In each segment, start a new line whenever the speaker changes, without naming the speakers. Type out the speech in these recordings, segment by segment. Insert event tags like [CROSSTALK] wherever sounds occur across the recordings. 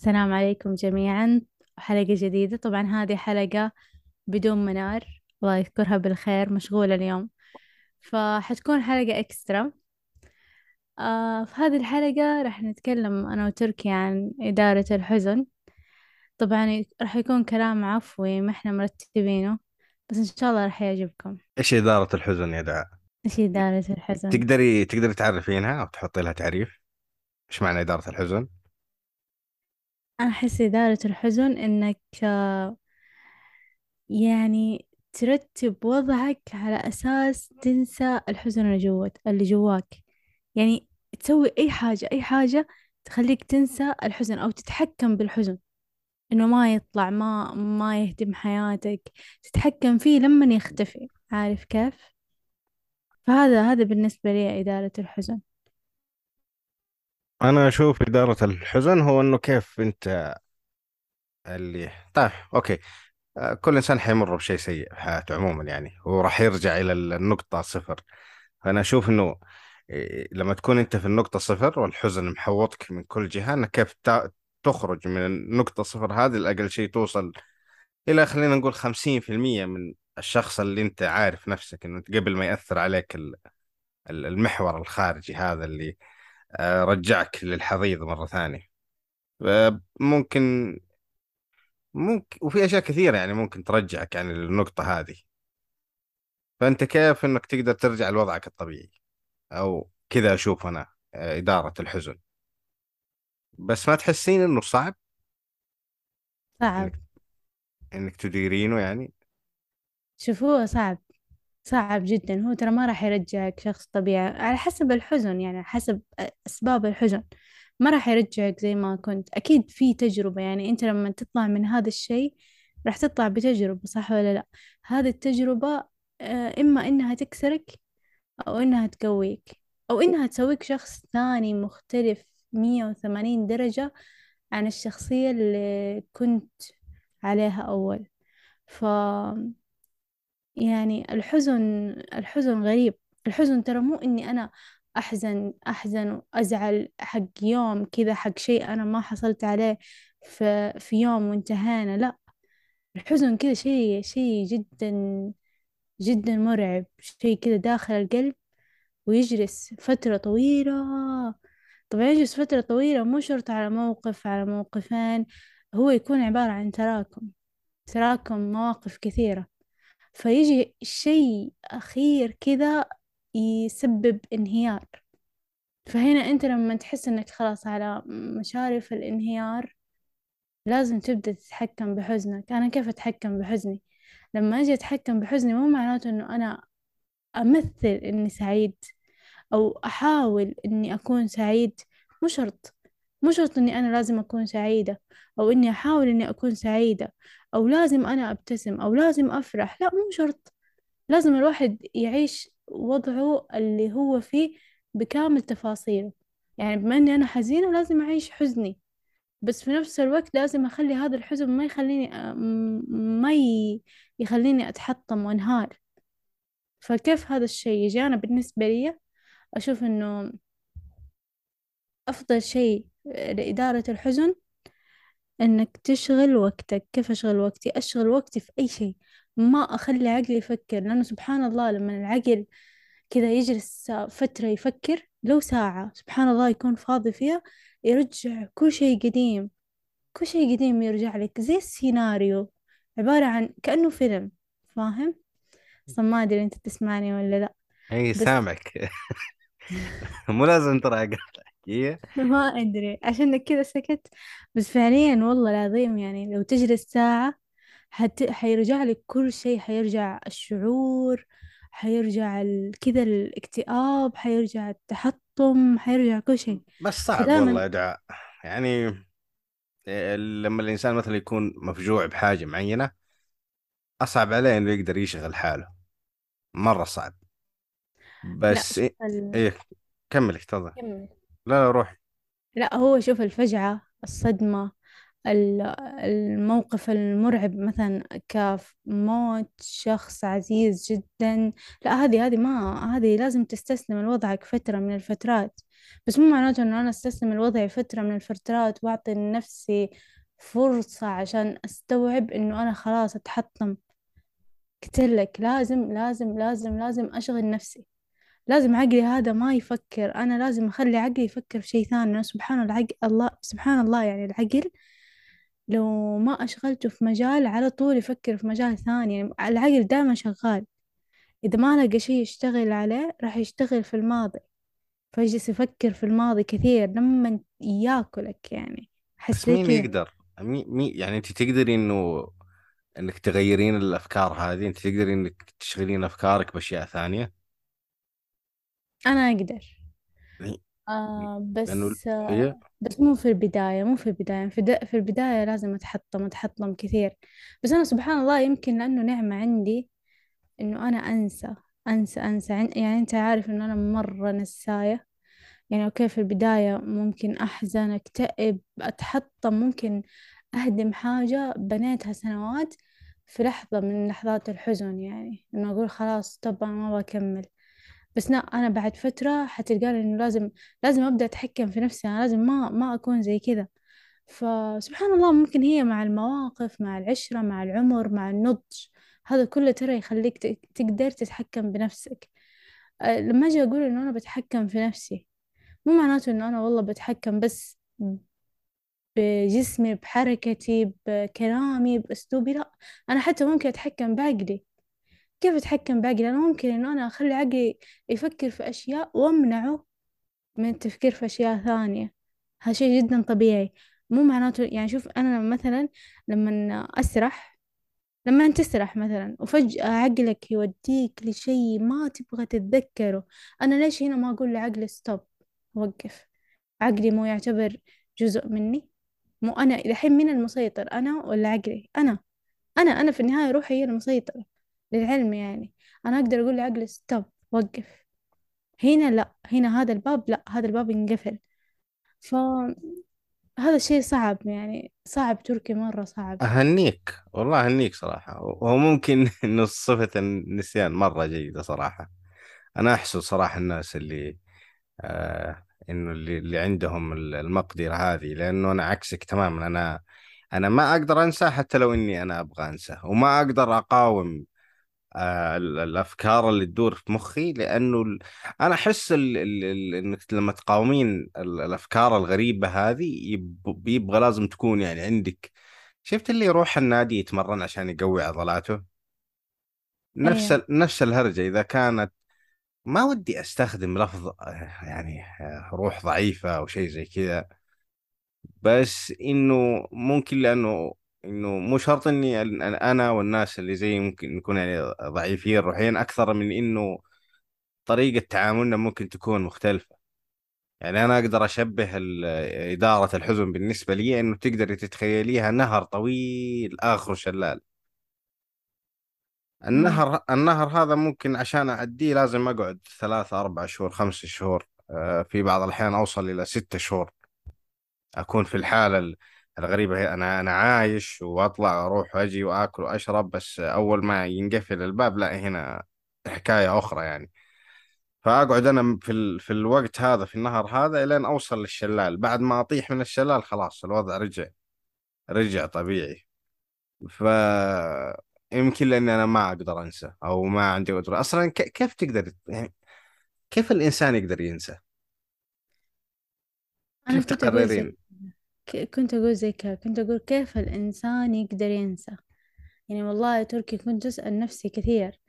السلام عليكم جميعا حلقة جديدة طبعا هذه حلقة بدون منار الله يذكرها بالخير مشغولة اليوم فحتكون حلقة إكسترا آه في هذه الحلقة راح نتكلم أنا وتركي عن إدارة الحزن طبعا راح يكون كلام عفوي ما إحنا مرتبينه بس إن شاء الله راح يعجبكم
إيش إدارة الحزن يا دعاء؟
إيش إدارة الحزن؟
تقدري تقدري تعرفينها أو تحطي لها تعريف؟ إيش معنى إدارة الحزن؟
أنا أحس إدارة الحزن إنك يعني ترتب وضعك على أساس تنسى الحزن اللي جوات اللي جواك. يعني تسوي أي حاجة أي حاجة تخليك تنسى الحزن أو تتحكم بالحزن. إنه ما يطلع ما ما يهدم حياتك. تتحكم فيه لما يختفي عارف كيف؟ فهذا هذا بالنسبة لي إدارة الحزن.
أنا أشوف إدارة الحزن هو إنه كيف أنت اللي طيب أوكي. آه، كل إنسان حيمر بشيء سيء في حياته عموما يعني. وراح يرجع إلى النقطة صفر. فأنا أشوف إنه إيه، لما تكون أنت في النقطة صفر والحزن محوطك من كل جهة انك كيف تخرج من النقطة صفر هذه لأقل شيء توصل إلى خلينا نقول خمسين في المية من الشخص اللي أنت عارف نفسك إنه قبل ما يأثر عليك ال- ال- المحور الخارجي هذا اللي آه، رجعك للحضيض مرة ثانية. آه، ممكن ممكن وفي أشياء كثيرة يعني ممكن ترجعك يعني للنقطة هذه. فأنت كيف إنك تقدر ترجع لوضعك الطبيعي؟ أو كذا أشوف أنا آه، إدارة الحزن. بس ما تحسين إنه صعب؟
صعب.
إنك تديرينه يعني؟
شوف هو صعب. صعب جدا. هو ترى ما راح يرجعك شخص طبيعي. على حسب الحزن يعني حسب أسباب الحزن. ما راح يرجعك زي ما كنت. أكيد في تجربة يعني أنت لما تطلع من هذا الشيء راح تطلع بتجربة صح ولا لا؟ هذه التجربة آه، إما إنها تكسرك أو إنها تقويك أو إنها تسويك شخص ثاني مختلف مية وثمانين درجة عن الشخصية اللي كنت عليها أول. ف يعني الحزن الحزن غريب. الحزن ترى مو إني أنا أحزن أحزن وأزعل حق يوم كذا حق شيء أنا ما حصلت عليه في, في يوم وانتهينا لا. الحزن كذا شيء شيء جدا جدا مرعب. شيء كذا داخل القلب ويجلس فترة طويلة. طبعا يجلس فترة طويلة مو شرط على موقف على موقفين. هو يكون عبارة عن تراكم تراكم مواقف كثيرة. فيجي شيء أخير كذا يسبب انهيار. فهنا أنت لما تحس أنك خلاص على مشارف الانهيار لازم تبدأ تتحكم بحزنك. أنا كيف أتحكم بحزني؟ لما أجي أتحكم بحزني مو معناته أنه أنا أمثل إني سعيد أو أحاول إني أكون سعيد. مو شرط. مو شرط إني أنا لازم أكون سعيدة أو إني أحاول إني أكون سعيدة أو لازم أنا أبتسم أو لازم أفرح لا مو شرط. لازم الواحد يعيش وضعه اللي هو فيه بكامل تفاصيله. يعني بما إني أنا حزينة لازم أعيش حزني بس في نفس الوقت لازم أخلي هذا الحزن ما يخليني ما يخليني أتحطم وأنهار. فكيف هذا الشيء يجي؟ أنا بالنسبة لي أشوف إنه أفضل شيء لإدارة الحزن إنك تشغل وقتك. كيف أشغل وقتي؟ أشغل وقتي في أي شيء. ما أخلي عقلي يفكر لأنه سبحان الله لما العقل كذا يجلس فترة يفكر لو ساعة سبحان الله يكون فاضي فيها يرجع كل شيء قديم. كل شيء قديم يرجع لك. زي السيناريو. عبارة عن كأنه فيلم. فاهم؟ أصلا ما أدري أنت تسمعني ولا لأ. بس
سامعك. [LAUGHS] مو لازم ترى اقاطعك هي [LAUGHS]
ما أدري عشانك كذا سكت. بس فعليا والله العظيم يعني لو تجلس ساعة حت... حيرجع لك كل شيء حيرجع الشعور حيرجع ال... كذا الاكتئاب حيرجع التحطم حيرجع كل شيء.
بس صعب والله
فدائما
يا دعاء. يعني إيه، لما الإنسان مثلا يكون مفجوع بحاجة معينة أصعب عليه إنه يقدر يشغل حاله. مرة صعب.
لا
بس إيه,
ال...
إيه كملي تفضل.
كمل.
لا لا روح
لا هو شوف الفجعة الصدمة ال- الموقف المرعب مثلا كموت شخص عزيز جدا. لا هذه هذه ما هذه لازم تستسلم لوضعك فترة من الفترات. بس مو معناته إنه أنا أستسلم الوضع فترة من الفترات وأعطي لنفسي فرصة عشان أستوعب إنه أنا خلاص أتحطم. قلت لك لازم لازم لازم لازم أشغل نفسي. لازم عقلي هذا ما يفكر أنا لازم أخلي عقلي يفكر في شيء ثاني سبحان العقل الله سبحان الله يعني العقل لو ما أشغلته في مجال على طول يفكر في مجال ثاني يعني العقل دائما شغال. إذا ما لقى شيء يشتغل عليه راح يشتغل في الماضي فيجلس يفكر في الماضي كثير لما ياكلك يعني.
بس مين يقدر؟ مي مي يعني أنت تقدري إنه إنك تغيرين الأفكار هذه أنت تقدري إنك تشغلين أفكارك بأشياء ثانية؟
أنا أقدر.
يعني
آه بس
هي
آه بس مو في البداية مو في البداية. في, د- في البداية لازم أتحطم أتحطم كثير. بس أنا سبحان الله يمكن لأنه نعمة عندي إنه أنا أنسى أنسى أنسى. عن- يعني أنت عارف إنه أنا مرة نساية. يعني أوكي في البداية ممكن أحزن أكتئب أتحطم ممكن أهدم حاجة بنيتها سنوات في لحظة من لحظات الحزن يعني. إنه أقول خلاص طب أنا ما بكمل. بس لا أنا بعد فترة حتلقاني إنه لازم لازم أبدأ أتحكم في نفسي أنا لازم ما ما أكون زي كذا. فسبحان الله ممكن هي مع المواقف مع العشرة مع العمر مع النضج هذا كله ترى يخليك تقدر تتحكم بنفسك. لما أجي أقول إنه أنا بتحكم في نفسي مو معناته إنه أنا والله بتحكم بس بجسمي بحركتي بكلامي بأسلوبي لا. أنا حتى ممكن أتحكم بعقلي. كيف أتحكم بعقلي أنا ممكن إنه أنا أخلي عقلي يفكر في أشياء وأمنعه من التفكير في أشياء ثانية. هذا شيء جدا طبيعي. مو معناته يعني شوف أنا مثلا لما أسرح لما أنت تسرح مثلا وفجأة عقلك يوديك لشيء ما تبغى تتذكره أنا ليش هنا ما أقول لعقلي ستوب وقف؟ عقلي مو يعتبر جزء مني؟ مو أنا الحين مين المسيطر أنا ولا عقلي؟ أنا. أنا أنا في النهاية روحي هي المسيطرة. للعلم يعني. أنا أقدر أقول لعقلي ستوب وقف. هنا لا هنا هذا الباب لا هذا الباب ينقفل. فهذا الشيء صعب يعني صعب تركي مرة صعب.
أهنيك والله أهنيك صراحة. وهو ممكن [LAUGHS] إنه صفة النسيان مرة جيدة صراحة. أنا أحسد صراحة الناس اللي آه إنه اللي, اللي عندهم المقدرة هذه لأنه أنا عكسك تماما. أنا أنا ما أقدر انسى حتى لو إني أنا أبغى انسى وما آه ال- الأفكار اللي تدور في مخي لأنه ال... أنا أحس ال... ال... ال... إنك لما تقاومين ال... الأفكار الغريبة هذه يب... يبغى لازم تكون يعني عندك. شفت اللي يروح النادي يتمرن عشان يقوي عضلاته؟ نفس
أيوة.
ال... نفس الهرجة. إذا كانت ما ودي أستخدم لفظ آه، يعني آه، روح ضعيفة أو شيء زي كذا بس إنه ممكن لأنه إنه مو شرط إني أنا والناس اللي زي ممكن نكون يعني ضعيفين روحيا أكثر من إنه طريقة تعاملنا ممكن تكون مختلفة. يعني أنا أقدر أشبه إدارة الحزن بالنسبة لي إنه تقدري تتخيليها نهر طويل اخره شلال. النهر النهر هذا ممكن عشان أعديه لازم أقعد ثلاثة أربع شهور خمس شهور آه، في بعض الأحيان أوصل إلى ست شهور. أكون في الحالة ال- الغريبة هي أنا أنا عايش وأطلع أروح وأجي وآكل وأشرب بس أول ما ينقفل الباب لا هنا حكاية أخرى يعني. فأقعد أنا في ال... في الوقت هذا في النهر هذا إلين أوصل للشلال. بعد ما أطيح من الشلال خلاص الوضع رجع رجع طبيعي. ف يمكن لأني أنا ما أقدر أنسى أو ما عندي قدرة. أصلا ك... كيف تقدر يعني كيف الإنسان يقدر ينسى؟
أنا
كيف تقررين
كنت أقول زي كذا كنت أقول كيف الإنسان يقدر ينسى؟ يعني والله يا تركي كنت أسأل نفسي كثير.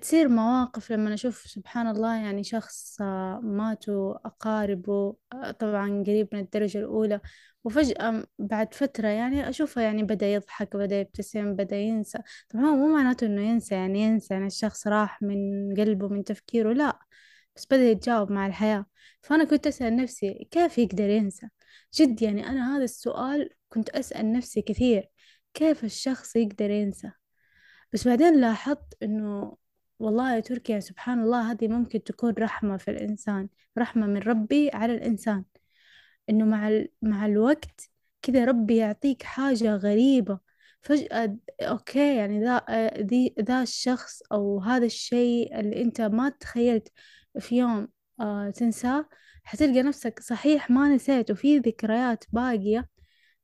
تصير مواقف لما أشوف سبحان الله يعني شخص آه، ماتوا أقاربه آه، طبعا قريب من الدرجة الأولى وفجأة بعد فترة يعني أشوفه يعني بدأ يضحك بدأ يبتسم بدأ ينسى. طبعا هو مو معناته إنه ينسى يعني ينسى يعني الشخص راح من قلبه من تفكيره لا. بس بدأ يتجاوب مع الحياة. فأنا كنت أسأل نفسي كيف يقدر ينسى؟ جد يعني أنا هذا السؤال كنت أسأل نفسي كثير كيف الشخص يقدر ينسى؟ بس بعدين لاحظت إنه والله يا تركيا سبحان الله هذه ممكن تكون رحمة في الإنسان رحمة من ربي على الإنسان. إنه مع ال... مع الوقت كذا ربي يعطيك حاجة غريبة. فجأة أوكي يعني ذا ذا الشخص أو هذا الشيء اللي أنت ما تخيلت في يوم آه تنساه. حتلقى نفسك صحيح ما نسيت وفي ذكريات باقية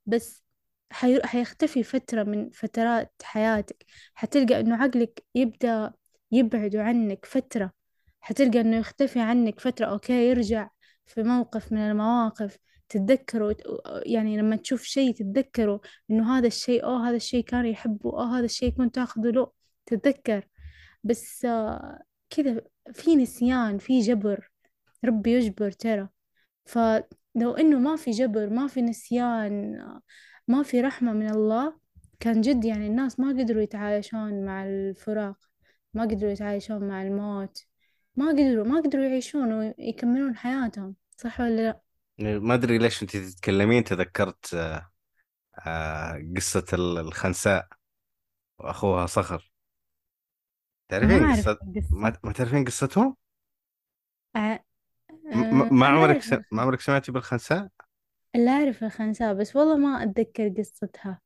بس حي... حيختفي فترة من فترات حياتك. حتلقى إنه عقلك يبدأ يبعد عنك فترة. حتلقى إنه يختفي عنك فترة okay يرجع في موقف من المواقف. تتذكروا يعني لما تشوف شيء تتذكروا إنه هذا الشيء أو هذا الشيء كان يحبه أو هذا الشيء كنت أخذه له. تتذكر. بس آه، كذا في نسيان في جبر ربي يجبر ترى. فلو إنه ما في جبر ما في نسيان ما في رحمة من الله كان جد يعني الناس ما قدروا يتعايشون مع الفراق ما قدروا يتعايشون مع الموت ما قدروا ما قدروا يعيشون ويكملون حياتهم صح ولا لا؟
ما أدري ليش أنت تتكلمين تذكرت آه، آه، قصة الخنساء وأخوها صخر. تعرفين قصة ما, ما تعرفين قصتهم؟
أ...
م-. م- ما عمرك س... ما عمرك سمعتي بالخنساء؟
اللي أعرف الخنساء بس والله ما أتذكر قصتها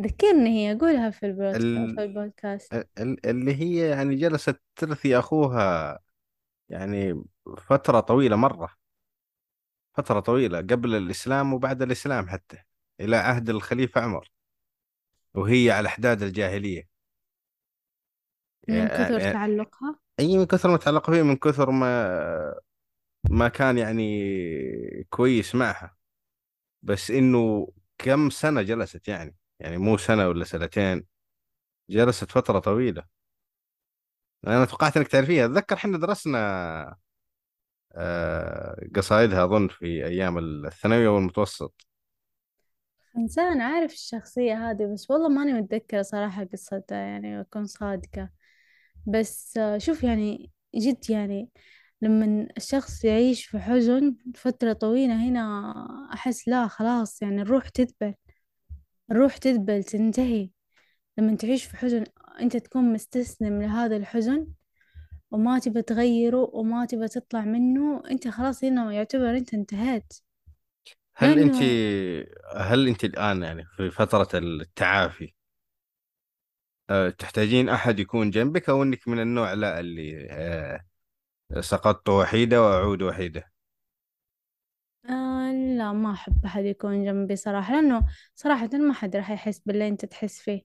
ذكرني هي قولها في البودكاست في
ال...
البودكاست
ال- اللي هي يعني جلست ترثي أخوها يعني فترة طويلة مرة فترة طويلة قبل الإسلام وبعد الإسلام حتى إلى عهد الخليفة عمر وهي على أحداد الجاهلية
من كثر تعلقها؟
أي من كثر ما تعلق فيه من كثر ما ما كان يعني كويس معها. بس إنه كم سنة جلست يعني؟ يعني مو سنة ولا سنتين جلست فترة طويلة. أنا توقعت إنك تعرفيها. أتذكر إحنا درسنا آه، قصايدها أظن في أيام الثانوي والمتوسط.
إنسان عارف الشخصية هذه بس والله ماني متذكرة صراحة قصتها يعني أكون صادقة. بس آه، شوف يعني جد يعني لما الشخص يعيش في حزن فترة طويلة هنا أحس لا خلاص يعني الروح تذبل الروح تذبل تنتهي. لما تعيش في حزن أنت تكون مستسلم لهذا الحزن وما تبى تغيره وما تبى تطلع منه أنت خلاص هنا يعتبر أنت انتهيت.
هل أنت هل أنت الآن يعني في فترة التعافي تحتاجين أحد يكون جنبك أو إنك من النوع لا اللي آه، سقطت وحيدة وأعود وحيدة؟
آه لا ما أحب أحد يكون جنبي صراحة لأنه صراحة ما حد راح يحس باللي أنت تحس فيه.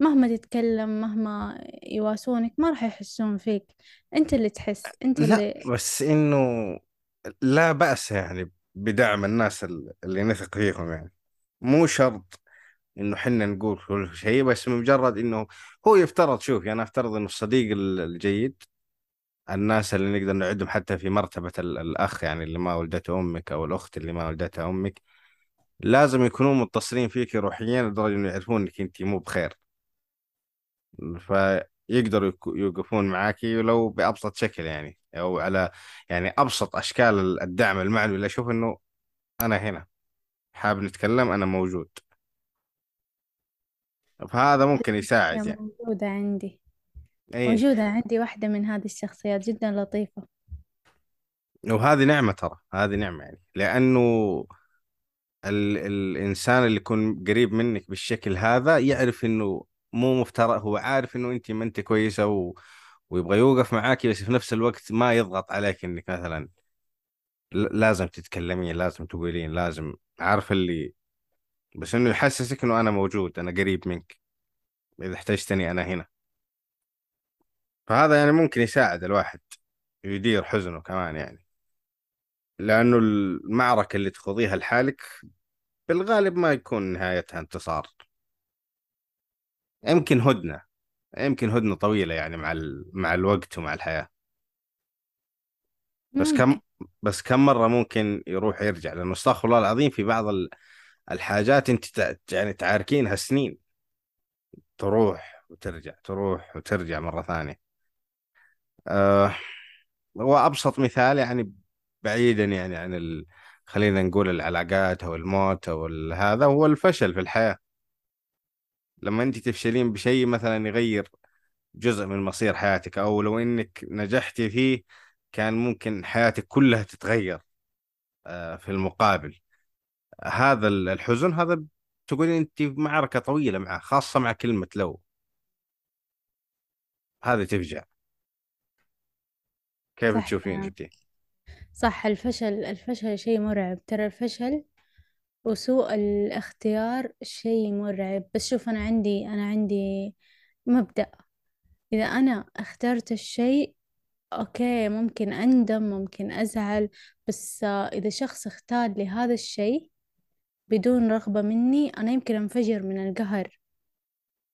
مهما تتكلم مهما يواسونك ما راح يحسون فيك. أنت اللي تحس أنت
لا
اللي
بس إنه لا بأس يعني بدعم الناس ال- اللي نثق فيهم يعني. مو شرط إنه حنا نقول كل شيء بس مجرد إنه هو يفترض شوف يعني أفترض إنه الصديق ال- الجيد الناس اللي نقدر نعدهم حتى في مرتبة ال- الأخ يعني اللي ما ولدته أمك أو الأخت اللي ما ولدتها أمك لازم يكونوا متصلين فيك روحيا لدرجة إنه يعرفون إنك أنت مو بخير. فيقدروا يوقفون معاكي ولو بأبسط شكل يعني أو على يعني أبسط أشكال الدعم المعنوي. اللي أشوف إنه أنا هنا حاب نتكلم أنا موجود. فهذا ممكن يساعد يعني.
موجودة عندي.
أي
موجودة عندي واحدة من هذه الشخصيات جدا لطيفة.
وهذه نعمة ترى هذه نعمة يعني. لأنه ال الإنسان اللي يكون قريب منك بالشكل هذا يعرف إنه مو مفترض هو عارف إنه أنت ما أنت كويسة و... ويبغى يوقف معاك بس في نفس الوقت ما يضغط عليك إنك مثلا ل- لازم تتكلمين لازم تقولين لازم عارف اللي بس إنه يحسسك إنه أنا موجود أنا قريب منك. إذا احتجتني أنا هنا. فهذا يعني ممكن يساعد الواحد يدير حزنه كمان يعني. لأنه المعركة اللي تخوضيها لحالك بالغالب ما يكون نهايتها انتصار. يمكن هدنة يمكن هدنة طويلة يعني مع ال... مع الوقت ومع الحياة. بس كم بس كم مرة ممكن يروح يرجع؟ لأنه أستغفر الله العظيم في بعض ال- الحاجات تع- يعني تعاركينها سنين. تروح وترجع تروح وترجع مرة ثانية. آه وأبسط مثال يعني بعيدا يعني عن ال... خلينا نقول العلاقات أو الموت ال... هذا هو الفشل في الحياة. لما أنت تفشلين بشيء مثلا يغير جزء من مصير حياتك أو لو إنك نجحتي فيه كان ممكن حياتك كلها تتغير آه، في المقابل. هذا ال- الحزن هذا تقولين أنت في معركة طويلة معه خاصة مع كلمة لو. هذه تفجع. كيف
صح
تشوفين
كلام
أنت؟
صح الفشل الفشل شيء مرعب. ترى الفشل وسوء الاختيار شيء مرعب. بس شوف أنا عندي أنا عندي مبدأ. إذا أنا اخترت الشيء أوكي ممكن أندم ممكن أزعل. بس آه، إذا شخص اختار لي هذا الشيء بدون رغبة مني أنا يمكن أنفجر من القهر.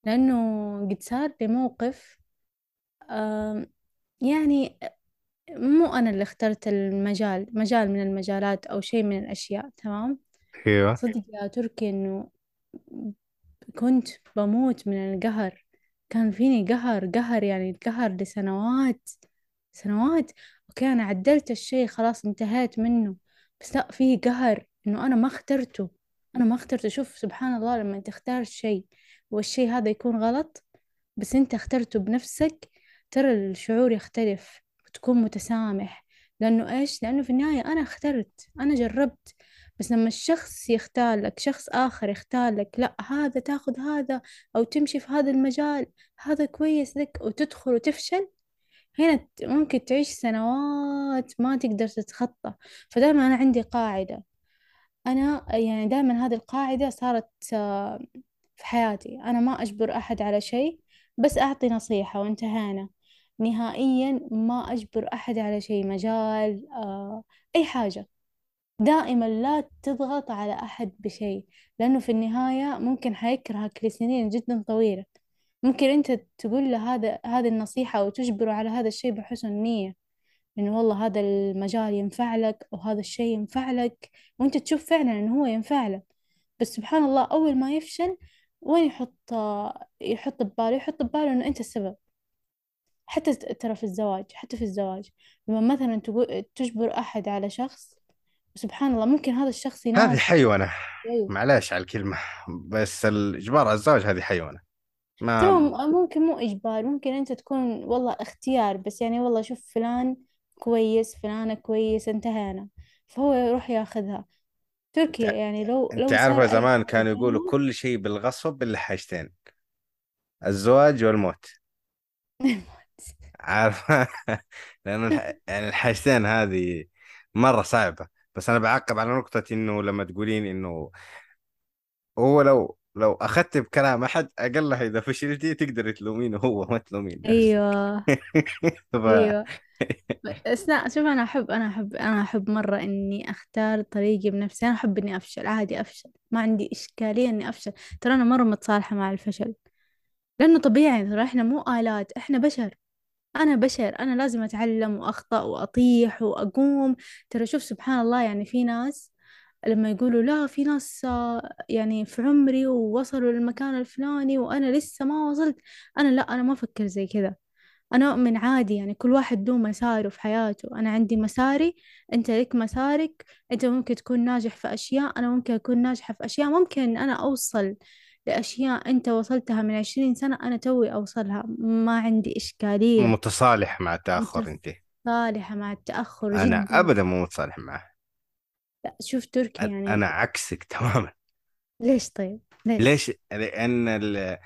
لأنه قد صار لي موقف يعني مو أنا اللي اخترت المجال مجال من المجالات أو شيء من الأشياء تمام؟
أيوه.
صدق يا تركي إنه كنت بموت من القهر. كان فيني قهر قهر يعني القهر لسنوات سنوات. أوكي أنا عدلت الشيء خلاص انتهيت منه. بس لا فيه قهر إنه أنا ما اخترته. أنا ما اخترته شوف سبحان الله لما تختار شيء والشيء هذا يكون غلط بس أنت اخترته بنفسك ترى الشعور يختلف وتكون متسامح. لأنه إيش؟ لأنه في النهاية أنا اخترت أنا جربت. بس لما الشخص يختار لك شخص آخر يختار لك لا هذا تاخذ هذا أو تمشي في هذا المجال هذا كويس لك وتدخل وتفشل هنا ممكن تعيش سنوات ما تقدر تتخطى. فدائما أنا عندي قاعدة. أنا يعني دائما هذه القاعدة صارت آه، في حياتي. أنا ما أجبر أحد على شيء بس أعطي نصيحة وانتهينا. نهائيا ما أجبر أحد على شيء مجال آه، أي حاجة. دائما لا تضغط على أحد بشيء لأنه في النهاية ممكن حيكرهك لسنين جدا طويلة. ممكن أنت تقول له هذا هذه النصيحة أو تجبره على هذا الشيء بحسن نية. إنه والله هذا المجال ينفع لك أو هذا الشيء ينفع لك وأنت تشوف فعلا إنه هو ينفع لك. بس سبحان الله أول ما يفشل وين يحط يحط بباله؟ يحط بباله إنه أنت السبب. حتى ترى في الزواج حتى في الزواج. لما مثلا تقول تجبر أحد على شخص سبحان الله ممكن هذا الشخص
هذه
يناسب
حيوانة.
أيوه.
معلش على الكلمة بس الإجبار على الزواج هذه حيوانة. ما
ممكن مو إجبار ممكن أنت تكون والله اختيار بس يعني والله شوف فلان كويس فلانة كويس انتهينا. فهو يروح ياخذها. تركيا
انت
يعني لو
انت
لو صار
عارفة زمان كانوا يقولوا
ثانية
كل شيء بالغصب إلا حاجتين الزواج والموت. [LAUGHS] عارفة؟ [LAUGHS] لأن. يعني الحاجتين هذه مرة صعبة. بس أنا بعقب على نقطة إنه لما تقولين إنه هو لو لو أخذت بكلام أحد أقلها إذا فشلتي تقدر تلومينه هو ما تلومين
أيوه. [LAUGHS]
ف...
أيوه. بس لا شوف أنا أحب أنا أحب أنا أحب مرة إني أختار طريقي بنفسي. أنا أحب إني أفشل عادي أفشل. ما عندي إشكالية إني أفشل. ترى أنا مرة متصالحة مع الفشل. لأنه طبيعي ترى إحنا مو آلات إحنا بشر. أنا بشر أنا لازم أتعلم وأخطأ وأطيح وأقوم. ترى شوف سبحان الله يعني في ناس لما يقولوا لا في ناس يعني في عمري ووصلوا للمكان الفلاني وأنا لسه ما وصلت أنا لا أنا ما أفكر زي كذا. أنا أؤمن عادي يعني كل واحد له مساره في حياته. أنا عندي مساري أنت لك مسارك. أنت ممكن تكون ناجح في أشياء أنا ممكن أكون ناجحة في أشياء. ممكن أنا أوصل لأشياء أنت وصلتها من عشرين سنة أنا توي أوصلها. ما عندي إشكالية.
متصالح مع التأخر أنت
متصالحة مع التأخر
أنا
جدا.
أبدا مو متصالح معه.
لا شوف تركي
أ- أنا
يعني
عكسك [LAUGHS] تماما.
ليش طيب؟ ليش؟
ليش؟ لأن ال...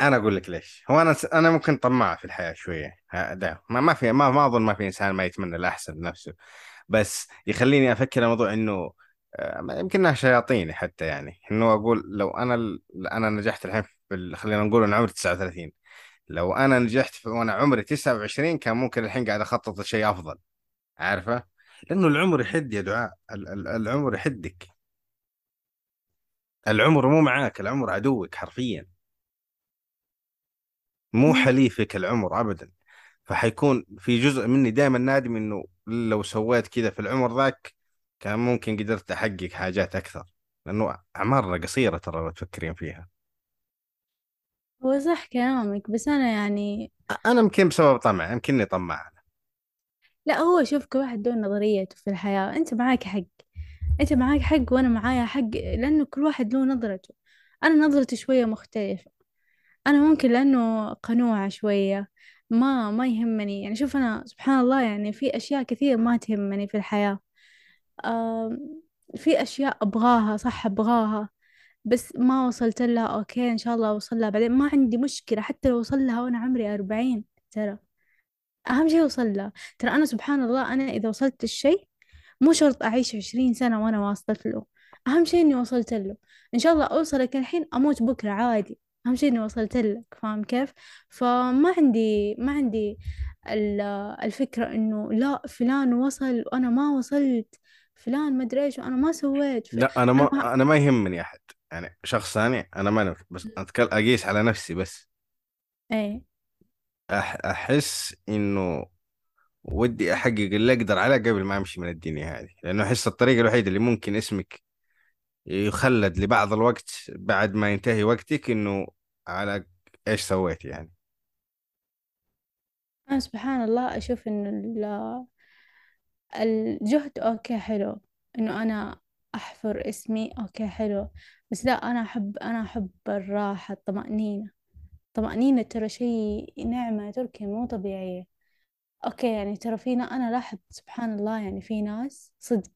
أنا أقول لك ليش. هو أنا أنا ممكن طماع في الحياة شوية. ده ما ما في ما ما أظن ما في إنسان ما يتمنى الأحسن لنفسه. بس يخليني أفكر الموضوع إنه آه، يمكنها شياطيني حتى يعني. إنه أقول لو أنا ال- أنا نجحت الحين في خلينا نقول أنا عمري 39 لو أنا نجحت في وأنا عمري 29 كان ممكن الحين قاعد أخطط لشيء أفضل. عارفة؟ لأنه العمر يحد يا دعاء. ال- ال- العمر يحدك. العمر مو معاك العمر عدوك حرفيا. مو. حليفك العمر ابدا. فحيكون في جزء مني دائما نادم إنه لو سويت كذا في العمر ذاك كان ممكن قدرت أحقق حاجات أكثر. لأنه اعمارنا قصيرة ترى لو تفكرين فيها.
هو صح كلامك بس أنا يعني
أنا يمكن بسبب طمع يمكنني طماع.
لا هو شوف كل واحد له نظريته في الحياة. أنت معاك حق. أنت معاك حق وأنا معايا حق لأنه كل واحد له نظرته. أنا نظرتي شوية مختلفة. أنا ممكن لأنه قنوعة شوية ما ما يهمني. يعني شوف أنا سبحان الله يعني في أشياء كثير ما تهمني في الحياة. في أشياء أبغاها صح أبغاها بس ما وصلت لها. أوكي إن شاء الله أوصل لها بعدين. ما عندي مشكلة حتى لو وصل لها وأنا عمري أربعين ترى. أهم شيء أوصل له. ترى أنا سبحان الله أنا إذا وصلت الشيء مو شرط أعيش عشرين سنة وأنا واصلت له. أهم شيء إني وصلت له. إن شاء الله أوصلك الحين أموت بكرة عادي. أهم شيء إني وصلت لك فاهم كيف؟ فما عندي ما عندي ال- الفكرة إنه لا فلان وصل وأنا ما وصلت فلان ما أدري إيش وأنا ما سويت. ف...
لا
أنا ما
ما أنا ما يهمني أحد. يعني شخص ثاني أنا ما نف... بس اتكلم أقيس على نفسي بس.
إيه.
أح... أحس إنه ودي أحقق اللي أقدر عليه قبل ما أمشي من الدنيا هذه. لأنه أحس الطريقة الوحيدة اللي ممكن اسمك يخلد لبعض الوقت بعد ما ينتهي وقتك إنه على إيش سويت يعني.
أنا سبحان الله. أشوف إنه ال- الجهد okay حلو. إنه أنا أحفر اسمي okay حلو. بس لا أنا أحب أنا أحب الراحة الطمأنينة. الطمأنينة ترى شيء نعمة تركي مو طبيعية okay يعني ترى فينا أنا لاحظت سبحان الله يعني في ناس صدق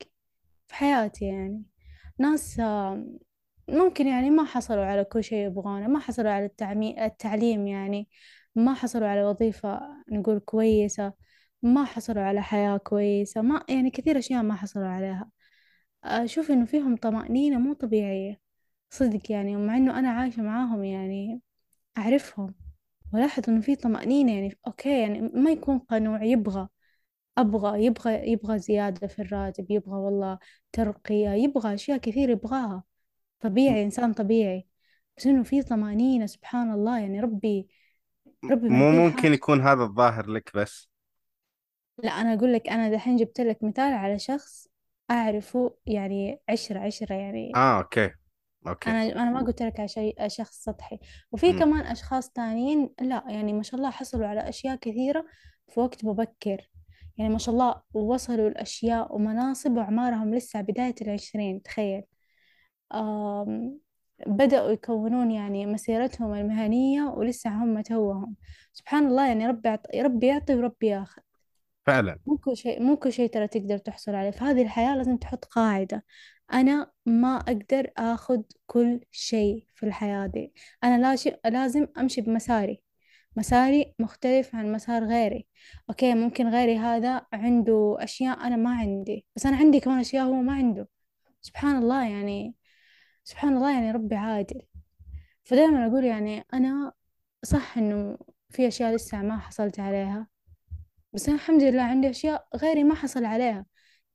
في حياتي يعني ناس ممكن يعني ما حصلوا على كل شيء يبغونه ما حصلوا على. التعليم يعني ما حصلوا على وظيفة نقول كويسة ما حصلوا على حياة كويسة ما يعني كثير أشياء ما حصلوا عليها أشوف إنه فيهم طمأنينة مو طبيعية صدق يعني ومع إنه أنا عايشة معاهم يعني أعرفهم. ولاحظ إنه في طمأنينة يعني أوكي يعني ما يكون قنوع يبغى أبغى يبغى يبغى زيادة في الراتب يبغى والله ترقية يبغى أشياء كثير يبغاها. طبيعي إنسان طبيعي. بس إنه في طمأنينة سبحان الله يعني ربي ربي
مو ممكن يكون هذا الظاهر لك بس.
لا أنا أقول لك أنا دحين جبت لك مثال على شخص أعرفه يعني عشرة عشرة يعني
آه okay. okay.
أنا أنا ما قلت لك على شيء شخص سطحي. وفي
مم.
كمان أشخاص تانيين لا يعني ما شاء الله حصلوا على أشياء كثيرة في وقت مبكر. يعني ما شاء الله وصلوا لأشياء ومناصب وأعمارهم لسه بداية العشرين تخيل. بدأوا يكونون يعني مسيرتهم المهنية ولسه هم توهم. سبحان الله يعني ربي. ربي يعطي وربي ياخذ.
فعلا.
مو كل شيء مو كل شيء ترى تقدر تحصل عليه. في هذه الحياة لازم تحط قاعدة. أنا ما أقدر أخذ كل شيء في الحياة دي. أنا لازم أمشي بمساري. مساري مختلف عن مسار غيري. أوكي ممكن غيري هذا عنده أشياء أنا ما عندي بس أنا عندي كمان أشياء هو ما عنده. سبحان الله يعني سبحان الله يعني ربي عادل. فدائما أقول يعني أنا صح إنه في أشياء لسه ما حصلت عليها بس أنا الحمد لله عندي أشياء غيري ما حصل عليها.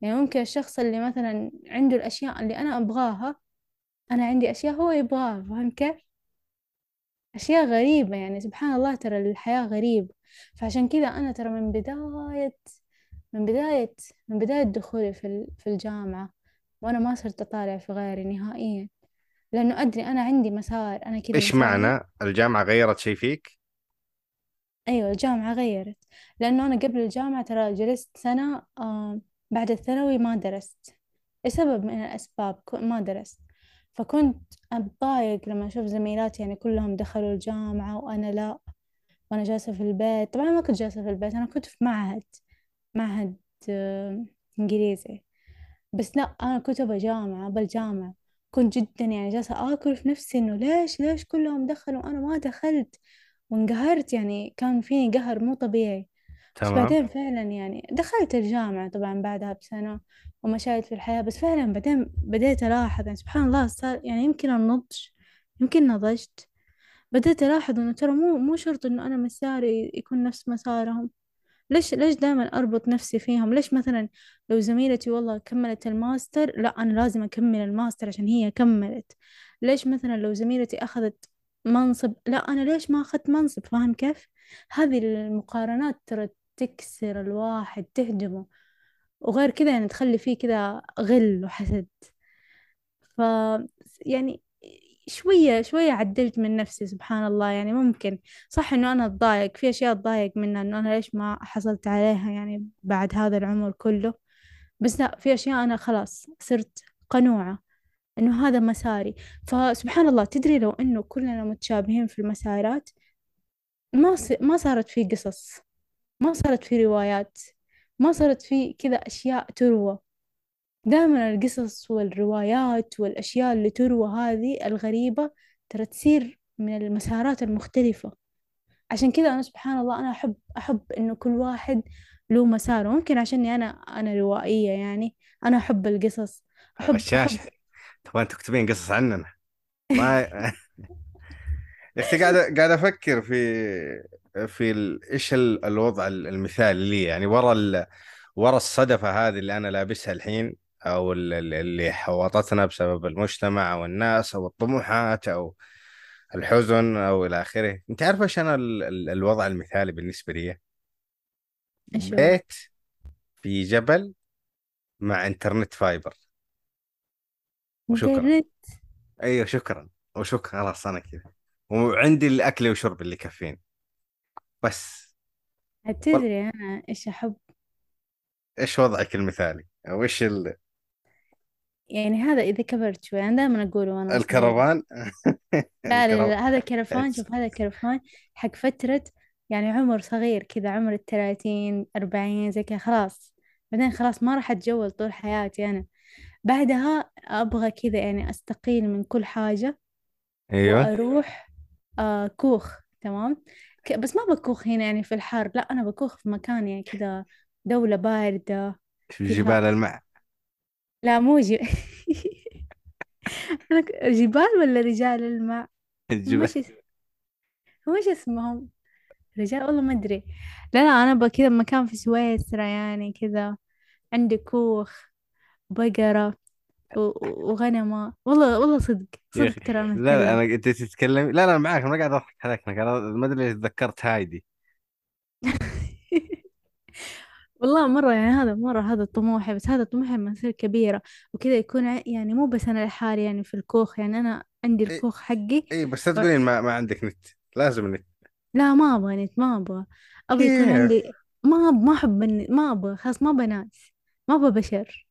يعني ممكن الشخص اللي مثلا عنده الأشياء اللي أنا أبغاها أنا عندي أشياء هو يبغاها فاهم كيف؟ أشياء غريبة يعني سبحان الله ترى الحياة غريبة. فعشان كذا أنا ترى من بداية من بداية من بداية دخولي في في الجامعة وأنا ما صرت أطالع في غيري نهائيا لأنه أدري أنا عندي مسار أنا كذا مساري
معنى؟ الجامعة غيرت شيء فيك؟
أيوة الجامعة غيرت. لأنه أنا قبل الجامعة ترى جلست سنة آه بعد الثانوي ما درست. لسبب من الأسباب ما درست. فكنت أتضايق لما أشوف زميلاتي يعني كلهم دخلوا الجامعة وأنا لا. وأنا جالسة في البيت. طبعا ما كنت جالسة في البيت أنا كنت في معهد. معهد آه إنجليزي. بس لا أنا كنت أبى جامعة أبى الجامعة. كنت جدا يعني جالسة آكل في نفسي إنه ليش ليش كلهم دخلوا وأنا ما دخلت؟ وانقهرت يعني كان فيني قهر مو طبيعي. بس
تمام.
بعدين فعلا يعني دخلت الجامعة طبعا بعدها بسنة ومشيت في الحياة بس فعلا بعدين بديت ألاحظ يعني سبحان الله صار يعني يمكن النضج يمكن نضجت بديت ألاحظ إنه ترى مو مو شرط إنه أنا مساري يكون نفس مسارهم. ليش ليش دائما أربط نفسي فيهم؟ ليش مثلا لو زميلتي والله كملت الماستر لا أنا لازم أكمل الماستر عشان هي كملت. ليش مثلا لو زميلتي أخذت منصب لا أنا ليش ما أخذت منصب؟ فاهم كيف؟ هذه المقارنات ترى تكسر الواحد تهدمه وغير كذا يعني تخلي فيه كذا غل وحسد. ف يعني شوية شوية عدلت من نفسي سبحان الله. يعني ممكن صح إنه أنا أتضايق في أشياء أتضايق منها إنه أنا ليش ما حصلت عليها يعني بعد هذا العمر كله. بس لا في أشياء أنا خلاص صرت قنوعة إنه هذا مساري. فسبحان الله تدري لو إنه كلنا متشابهين في المسارات ما. ما صارت في قصص. ما صارت في روايات ما صارت في كذا أشياء تروى. دائما القصص والروايات والأشياء اللي تروى هذه الغريبة ترى تصير من المسارات المختلفة. عشان كذا أنا سبحان الله أنا أحب أحب إنه كل واحد له مساره. ممكن عشاني أنا أنا روائية يعني أنا أحب القصص. أحب أحب.
تبغى تكتبين قصص عننا؟ ما [LAUGHS] يا أختي قاعد قاعد أفكر في في ال... إيش ال- الوضع المثالي لي؟ يعني ورا ال... ورا الصدفة هذه اللي أنا لابسها الحين أو ال- ال- اللي حوطتنا بسبب المجتمع أو الناس أو الطموحات أو الحزن أو إلى آخره أنت عارف إيش أنا ال... ال- الوضع المثالي بالنسبة لي؟ بيت في جبل مع إنترنت فايبر. وشكرا. إيوه شكرا. وشكرا خلاص أنا كذا. وعندي الأكل وشرب اللي يكفيني. بس. وال-
تدري أنا إيش أحب؟
إيش وضعك المثالي؟ أو إيش ال...
يعني هذا إذا كبرت شوي أنا دائما أقوله وأنا صغيرة
الكرفان؟ [LAUGHS]
لا لا
الكرفان.
لا هذا كرفان شوف هذا كرفان حق فترة يعني عمر صغير كذا عمر الثلاثين أربعين زي كذا خلاص. بعدين خلاص ما راح أتجوز طول حياتي أنا. بعدها أبغى كذا يعني أستقيل من كل حاجة
أيوه.
وأروح آه كوخ تمام؟ بس ما بكوخ هنا يعني في الحر. لا أنا بكوخ في مكان يعني كذا دولة باردة
في جبال الماء.
لا مو جي... [LAUGHS] أنا جبال ولا رجال الماء؟
الجبال
إيش اسمهم. رجال؟ والله ما أدري. لا لا أنا أبغى كذا مكان في سويسرا يعني كذا. عندي كوخ بقرة. وغنمة. والله والله صدق صدق ترى أنا
لا لا أنا أنت تتكلمي لا لا معاك أنا قاعد أضحك عليك. أنا ما أدري ليش تذكرت هايدي. [LAUGHS]
والله مرة يعني هذا مرة هذا طموحي بس هذا طموحي لما أصير كبيرة وكذا يكون يعني مو بس أنا لحالي يعني في الكوخ يعني أنا عندي الكوخ حقي.
إي بس لا. تقولين ما, ما عندك نت. لازم نت.
لا ما أبغى نت ما أبغى. أبغى يكون
كيف
عندي ما أب... ما أحب ما أبغى خلاص ما بنات ما أبغى بشر.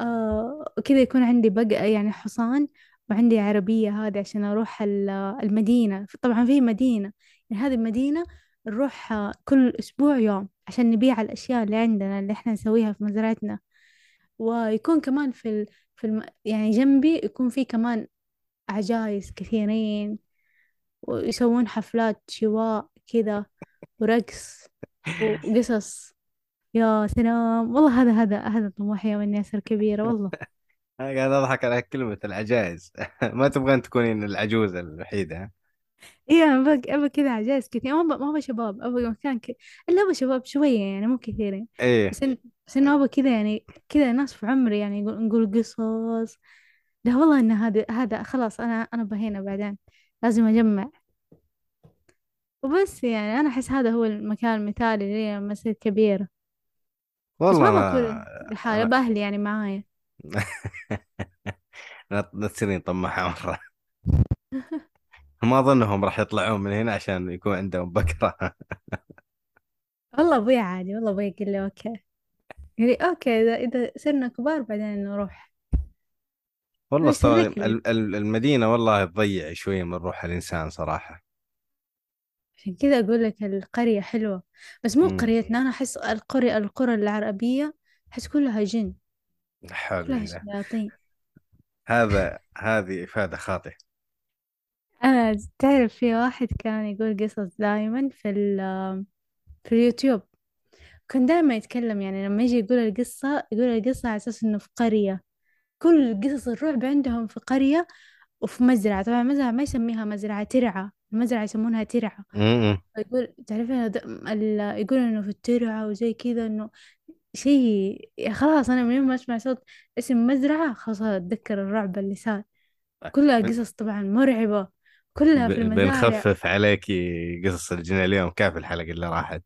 آه وكذا يكون عندي بقى يعني حصان وعندي عربية هذه عشان أروح ال- المدينة. طبعا في مدينة. يعني هذه المدينة نروح آه، كل أسبوع يوم عشان نبيع الأشياء اللي عندنا اللي إحنا نسويها في مزرعتنا. ويكون كمان في ال... في الم... يعني جنبي يكون في كمان عجايز كثيرين ويسوون حفلات شواء كذا ورقص [LAUGHS] وقصص. يا سلام. والله هذا هذا هذا طموحي يوم إني أصير كبيرة والله. [LAUGHS]
أنا قاعد أضحك على كلمة العجائز [LAUGHS] ما تبغين تكونين العجوزة الوحيدة ها؟
إيه أبغى أبغى كذا عجائز كثير ما أبغى ما أبغى شباب. أبغى مكان ك... إلا أبغى شباب شوية يعني مو كثيرين.
إيه.
بس إن... بس إنه أبغى كذا يعني كذا ناس في عمري يعني نقول نقول قصص. لا والله إن هذا هذا خلاص أنا أنا بهينا بعدين. لازم أجمع. وبس يعني أنا أحس هذا هو المكان المثالي لي لما أصير كبيرة. بس
والله
ما بكون لحالي
أنا
بأهلي يعني معايا. [LAUGHS]
لا لا تصيرين طماحة مرة. [LAUGHS] ما أظنهم راح يطلعون من هنا عشان يكون عندهم بكرة. [LAUGHS]
والله أبوي عادي والله أبوي يقول لي okay. قال لي okay إذا إذا صرنا كبار بعدين نروح.
والله
بس
ال- ال- المدينة والله تضيع شوية من روح الإنسان صراحة.
عشان كذا أقول لك القرية حلوة. بس مو قريتنا أنا أحس القرى القرى العربية أحس كلها جن
لا حول
كلها شياطين.
هذا هذه إفادة خاطئة.
أنا تعرف في واحد كان يقول قصص دائما في ال في اليوتيوب. كان دائما يتكلم يعني لما يجي يقول القصة يقول القصة على أساس إنه في قرية. كل قصص الرعب عندهم في قرية وفي مزرعة. طبعا مزرعة ما يسميها مزرعة ترعة. المزرعة يسمونها ترعة.
امم.
يقول تعرفين يقول إنه في الترعة وزي كذا إنه شيء خلاص أنا من يوم ما أسمع صوت اسم مزرعة خلاص أتذكر الرعب اللي صار. كلها قصص طبعا مرعبة كلها في المزارع.
بنخفف عليكي قصص الجنة اليوم كيف الحلقة اللي راحت.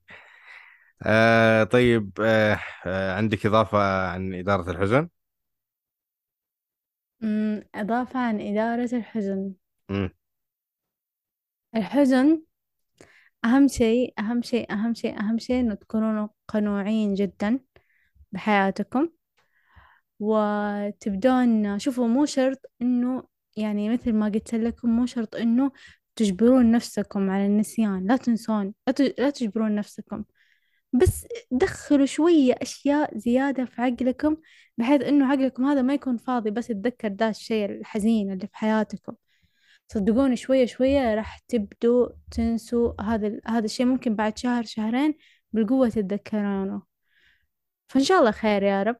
آه طيب آه آه عندك إضافة عن إدارة الحزن؟
إضافة عن إدارة الحزن. الحزن أهم شيء أهم شيء أهم شيء أهم شيء إنه تكونوا قنوعين جدا بحياتكم. وتبدون شوفوا مو شرط إنه يعني مثل ما قلت لكم مو شرط إنه تجبرون نفسكم على النسيان. لا تنسون لا تجبرون نفسكم. بس دخلوا شوية أشياء زيادة في عقلكم بحيث إنه عقلكم هذا ما يكون فاضي بس يتذكر ذا الشيء الحزين اللي في حياتكم. صدقوني شوية شوية راح تبدوا تنسوا هذا هذا الشيء ممكن بعد شهر شهرين بالقوة تتذكرونه. فإن شاء الله خير يا رب.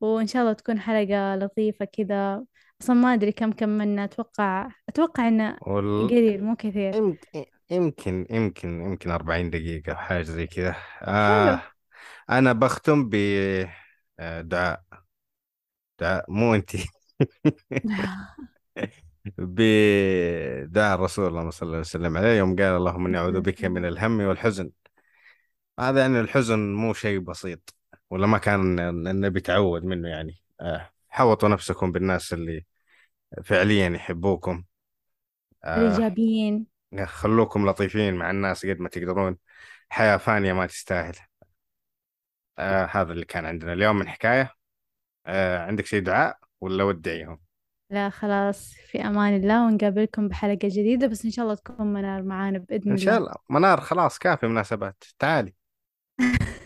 وإن شاء الله تكون حلقة لطيفة كذا. أصلا ما أدري كم كملنا أتوقع أتوقع إنه
وال...
قليل مو كثير.
يمكن يمكن يمكن يمكن 40 دقيقة حاجة زي كذا.
حلو.
آه أنا بختم بدعاء دعاء مو أنتي. [LAUGHS] [LAUGHS] [LAUGHS] بدعاء الرسول اللهم صل وسلم عليه يوم قال اللهم إني أعوذ بك من الهم والحزن. هذا يعني الحزن مو شيء بسيط ولا ما كان النبي تعود منه يعني. آه حوطوا نفسكم بالناس اللي فعليا يحبوكم. آه
الإيجابيين
خلوكم لطيفين مع الناس قد ما تقدرون. حياة فانية ما تستاهل. آه هذا اللي كان عندنا اليوم من حكاية. آه عندك شيء دعاء ولا ودعيهم
لا خلاص في أمان الله ونقابلكم بحلقة جديدة بس إن شاء الله تكون منار معانا بإذن
إن شاء
الله.
الله. منار خلاص كافي مناسبات. تعالي. [LAUGHS]